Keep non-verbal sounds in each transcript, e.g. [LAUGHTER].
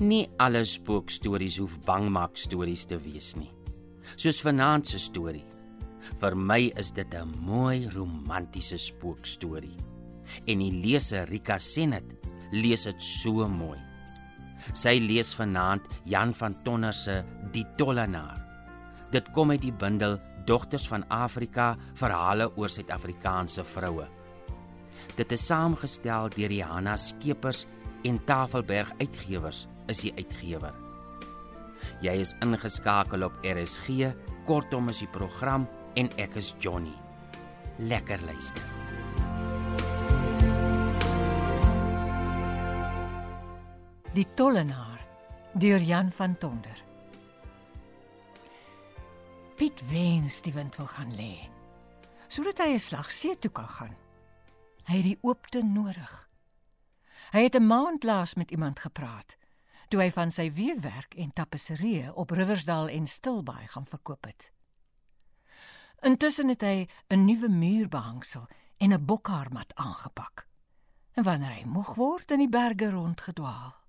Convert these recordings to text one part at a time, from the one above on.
Nie alle spookstories hoef bangmaak stories te wees nie. Soos vanaand se storie. Vir my is dit 'n mooi romantiese spookstorie. En die leser Rika Senet lees dit so mooi. Sy lees vanaand Jan van Tonner se Die Tollenaar. Dit kom uit die bundel Dogters van Afrika: Verhale oor Suid-Afrikaanse vroue. Dit is saamgestel deur Johanna Skeepers en Tafelberg Uitgewers is die uitgewer. Jy is ingeskakel op RSG, kortom is die program en ek is Johnny. Lekker luister. Die tollenaar deur Jan van Tonder. Piet wens die wind wil gaan lê sodat hy 'n slag see toe kan gaan. Hy het die oopte nodig. Hy het 'n maand laas met iemand gepraat toe hy van sy weefwerk en tapisserie op Riversdal en Stilbaai gaan verkoop het. Intussen het hy 'n nuwe muurbehangsel en 'n bokhaarmat aangepak. En wanneer hy moeg word in die berge rondgedwaal.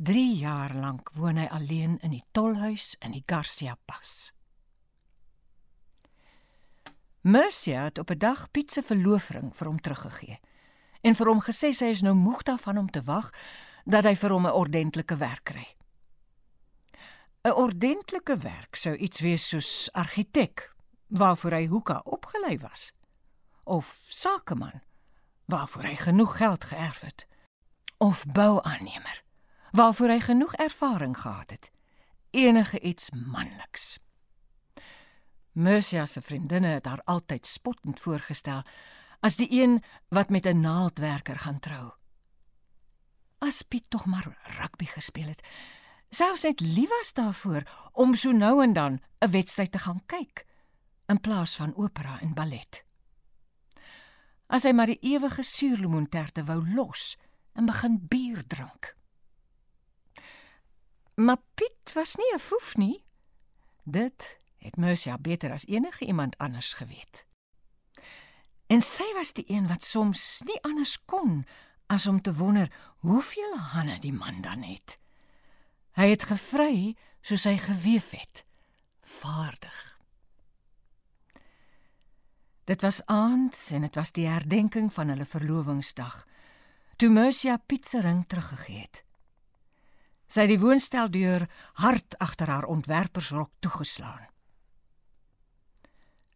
3 jaar lank woon hy alleen in die tolhuis in die Garcia Pas. Mercia het op 'n dag Piet se verloofring vir hom teruggegee en vir hom gesê sy is nou moeg daarvan om te wag dat hy vir hom 'n ordentlike werk kry. 'n Ordentlike werk sou iets wees soos argitek, waarvoor hy hoeka opgelei was, of sakeman, waarvoor hy genoeg geld geërf het, of bouaannemer, waarvoor hy genoeg ervaring gehad het, enige iets manliks. Mercia se vriendinne het haar altyd spottend voorgestel as die een wat met 'n naaldwerker gaan trou as Piet tog maar rugby gespeel het. Selfs net lief was daarvoor om so nou en dan 'n wedstryd te gaan kyk in plaas van opera en ballet. As hy maar die ewige suurlemoenterte wou los en begin bier drink. Maar Piet was nie 'n foef nie. Dit het Mercia beter as enige iemand anders geweet. En sy was die een wat soms nie anders kon as om te wonder hoeveel hande die man dan het. Hy het gevry soos hy geweef het, vaardig. Dit was aand en dit was die herdenking van hulle verlovingsdag. Toe Mercia pizza ring teruggegee het. Sy het die woonstel deur hard agter haar ontwerpersrok toegeslaan.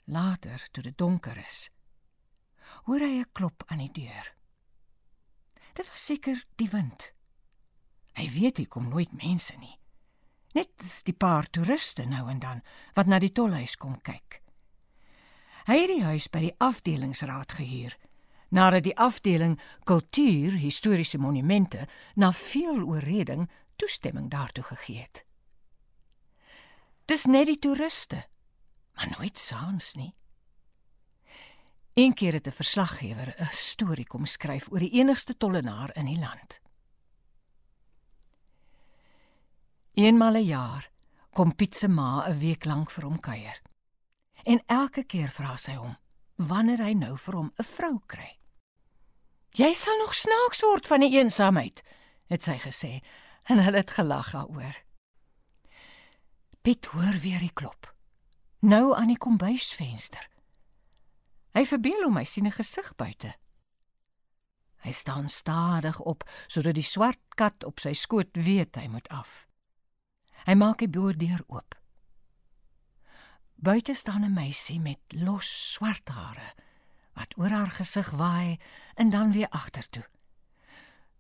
Later, toe dit donker is, hoor hy 'n klop aan die deur. Dit was seker die wind. Hy weet hy kom nooit mense nie. Net die paar toeriste nou en dan wat na die tolhuis kom kyk. Hy het die huis by die afdelingsraad gehuur nadat die afdeling kultuur historiese monumente na veel oorreding toestemming daartoe gegee het. Dis net die toeriste, maar nooit saans nie. Een keer het 'n verslaggewer 'n storie kom skryf oor die enigste tollenaar in die land. Eenmal 'n jaar kom Piet se ma 'n week lank vir hom kuier. En elke keer vra sy hom wanneer hy nou vir hom 'n vrou kry. Jy sal nog snaaks word van die eensaamheid, het sy gesê en hulle het gelag daaroor. Piet hoor weer die klop. Nou aan die kombuisvenster. Hy verbeel hom hy sien 'n gesig buite. Hy staan stadig op sodat die swart kat op sy skoot weet hy moet af. Hy maak die boordeur oop. Buite staan 'n meisie met los swart hare wat oor haar gesig waai en dan weer agtertoe.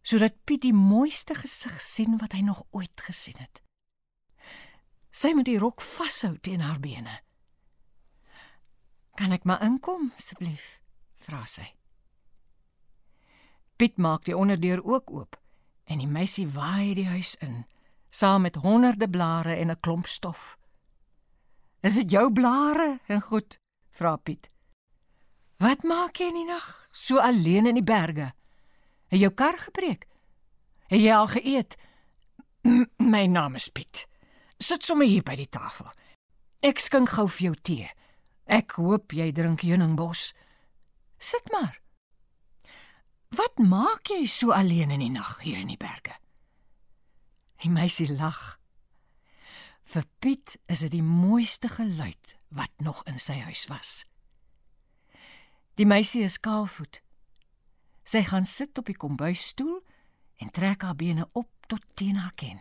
Sodat Piet die mooiste gesig sien wat hy nog ooit gesien het. Sy moet die rok vashou teen haar bene. Kan ek maar inkom asseblief? vra sy. Piet maak die onderdeur ook oop en die meisie waai die huis in saam met honderde blare en 'n klomp stof. Is dit jou blare en goed? vra Piet. Wat maak jy in die nag so alleen in die berge? Het jou kar gebreek? Het jy al geëet? [CLEARS THROAT] My naam is Piet. Sit sommer hier by die tafel. Ek skink gou vir jou tee. Ek hoop jy drink heuningbos. Sit maar. Wat maak jy so alleen in die nag hier in die berge? Die meisie lag. Vir Piet is dit die mooiste geluid wat nog in sy huis was. Die meisie is kaalvoet. Sy gaan sit op die kombuisstoel en trek haar bene op tot teen haar kin.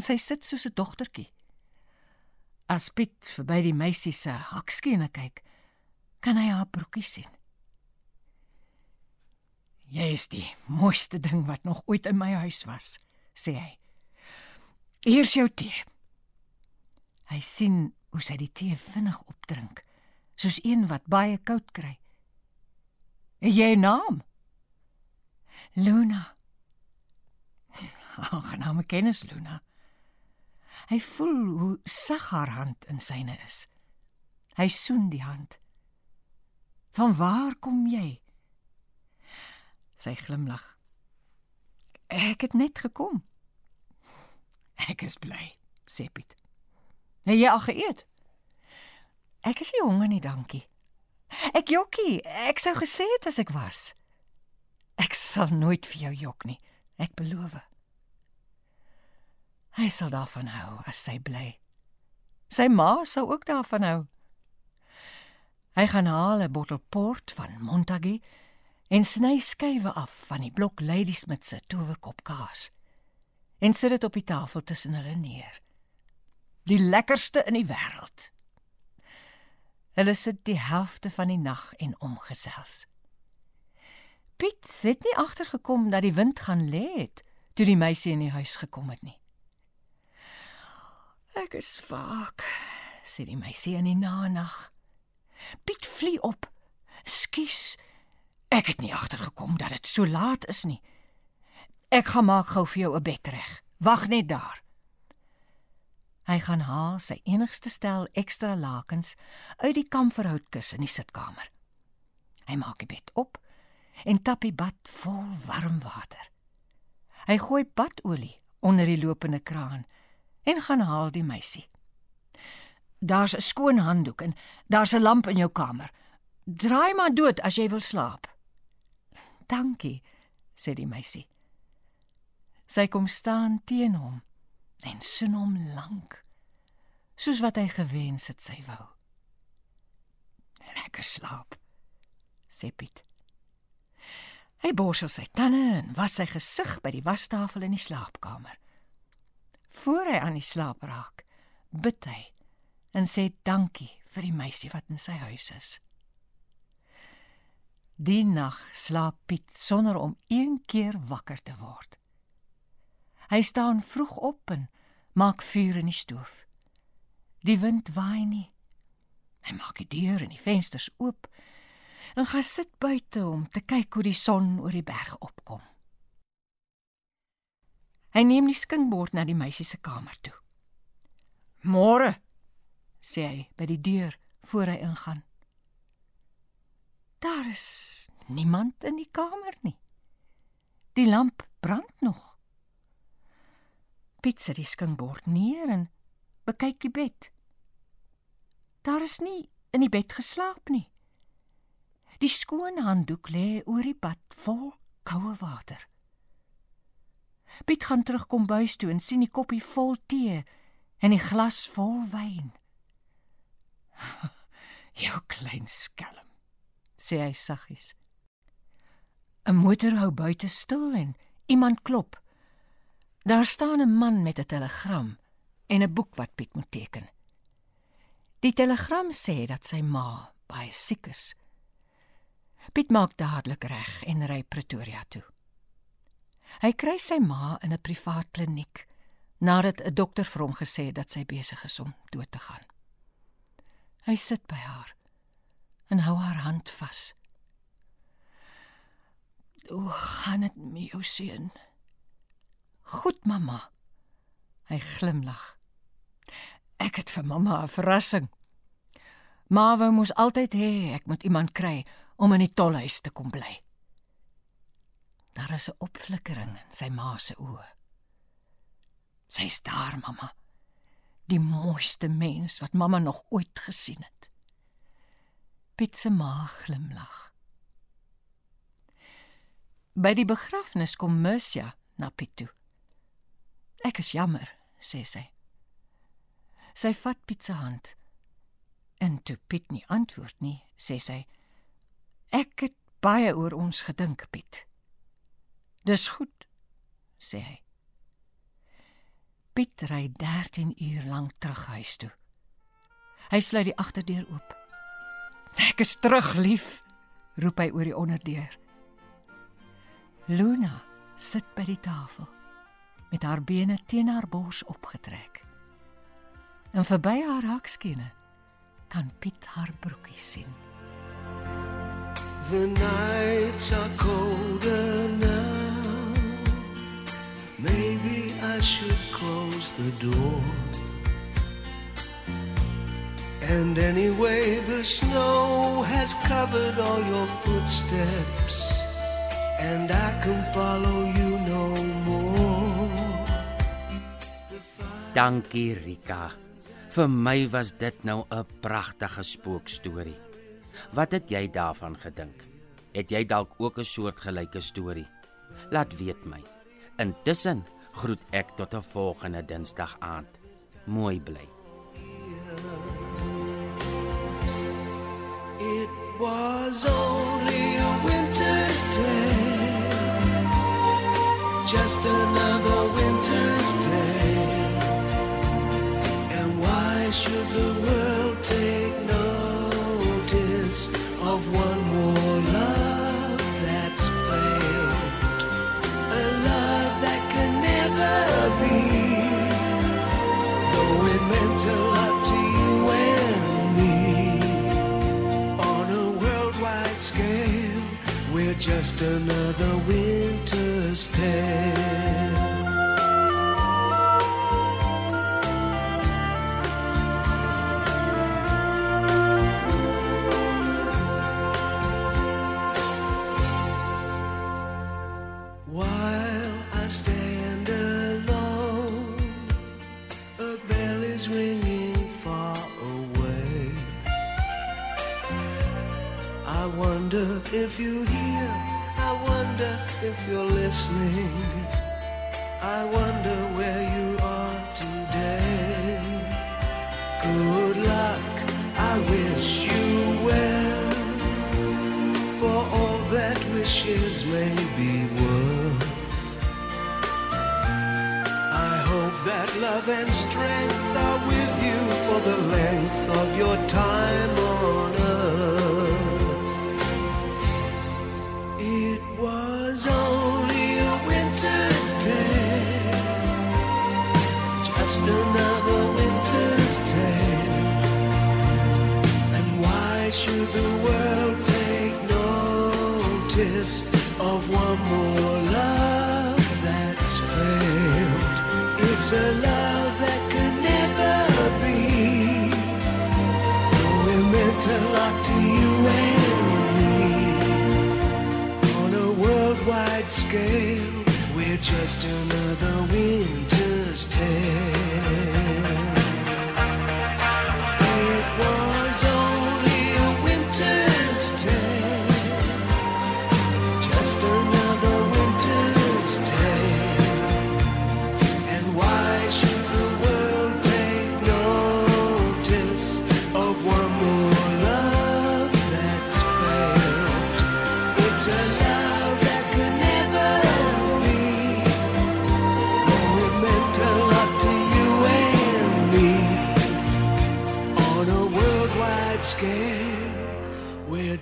Sy sit soos 'n dogtertjie. As Piet verby die meisie se hakskiene kyk, kan hy haar broekie sien. Jy is die mooiste ding wat nog ooit in my huis was, sê hy. Hier's jou tee. Hy sien hoe sy die tee vinnig opdrink, soos een wat baie koud kry. En jy naam? Luna. [LAUGHS] Aangename kennis, Luna. Hy voel hoe sag haar hand in syne is. Hy soen die hand. Van waar kom jy? Sy glimlag. Ek het net gekom. [LAUGHS] Ek is bly, sê Piet. Het jy al geëet? Ek is nie honger nie, dankie. Ek jokkie, ek sou gesê het as ek was. Ek sal nooit vir jou jok nie, ek beloof. Hy sal daarvan hou as sy bly. Sy ma sou ook daarvan hou. Hy gaan haal 'n bottel port van Montague en sny skywe af van die blok Ladysmith se towerkop kaas en sit dit op die tafel tussen hulle neer. Die lekkerste in die wêreld. Hulle sit die helfte van die nag en omgesels. Piet het nie agtergekom dat die wind gaan lê het toe die meisie in die huis gekom het nie. Ek is vaak, sê die meisie in die nag. Piet vlie op. Skus. Ek het nie agtergekom dat dit so laat is nie. Ek gaan maak gou vir jou 'n bed reg. Wag net daar. Hy gaan haal sy enigste stel ekstra lakens uit die kamferhoutkus in die sitkamer. Hy maak die bed op en tap die bad vol warm water. Hy gooi badolie onder die lopende kraan en gaan haal die meisie. Daar's 'n skoon handdoek en daar's 'n lamp in jou kamer. Draai maar dood as jy wil slaap. Dankie, sê die meisie. Sy kom staan teen hom en soen hom lank, soos wat hy gewens het sy wou. Lekker slaap, sê Piet. Hy borsel sy tande en was sy gesig by die wastafel in die slaapkamer. Voor hy aan die slaap raak, bid hy en sê dankie vir die meisie wat in sy huis is. Die nag slaap Piet sonder om een keer wakker te word. Hy staan vroeg op en maak vuur in die stoof. Die wind waai nie. Hy maak die deur en die vensters oop en gaan sit buite om te kyk hoe die son oor die berg opkom. Hy neem die skinkbord na die meisie se kamer toe. "Môre," sê hy by die deur voor hy ingaan. Daar is niemand in die kamer nie. Die lamp brand nog. Piet sit die skinkbord neer en bekyk die bed. Daar is nie in die bed geslaap nie. Die skoon handdoek lê oor die bad vol koue water. Piet gaan terug kom buis toe en sien die koppie vol tee en die glas vol wyn. [LAUGHS] "Jou klein skelm," sê hy saggies. 'n Motor hou buite stil en iemand klop. Daar staan 'n man met 'n telegram en 'n boek wat Piet moet teken. Die telegram sê dat sy ma baie siek is. Piet maak dadelik reg en ry Pretoria toe. Hy kry sy ma in 'n privaat kliniek nadat 'n dokter vir hom gesê het dat sy besig is om dood te gaan. Hy sit by haar en hou haar hand vas. "Hoe gaan dit met jou seun?" "Goed, mamma." Hy glimlag. "Ek het vir mamma 'n verrassing. Ma wou mos altyd hê ek moet iemand kry om in die tolhuis te kom bly." Daar is 'n opflikkering in sy ma se oë. Sy's daar, mamma. Die mooiste mens wat mamma nog ooit gesien het. Piet se maag glimlag. By die begrafnis kom Mercia na Piet toe. Ek is jammer, sê sy. Sy vat Piet se hand. En toe Piet nie antwoord nie, sê sy: "Ek het baie oor ons gedink, Piet." "Dis goed," sê hy. Piet ry 13 uur lank terug huis toe. Hy sluit die agterdeur oop. "Ek is terug, lief," roep hy oor die onderdeur. Luna sit by die tafel met haar bene teen haar bors opgetrek. En verby haar hakskiene kan Piet haar broekie sien. The nights are colder now. Maybe I should close the door. And anyway, the snow has covered all your footsteps, and I can follow you no more. Dankie Rika. Vir my was dit nou 'n pragtige spookstorie. Wat het jy daarvan gedink? Het jy dalk ook 'n soortgelyke storie? Laat weet my. Intussen groet ek tot 'n volgende Dinsdag aand. Mooi bly. It was only a winter's day, just another winter's day. And why should the world just another winter's tale. While I stand alone, a bell is ringing far away. I wonder if you hear, wonder if you're listening. I wonder where you are today. Good luck, I wish you well for all that wishes may be worth. I hope that love and strength are with you for the length of your time notice of one more love that's failed? It's a love that could never be. It meant a lot to you and me. On a worldwide scale, we're just another winter's tale.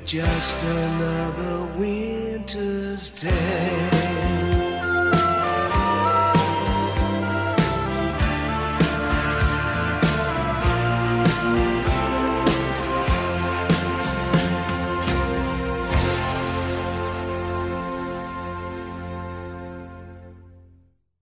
Just another winter's tale.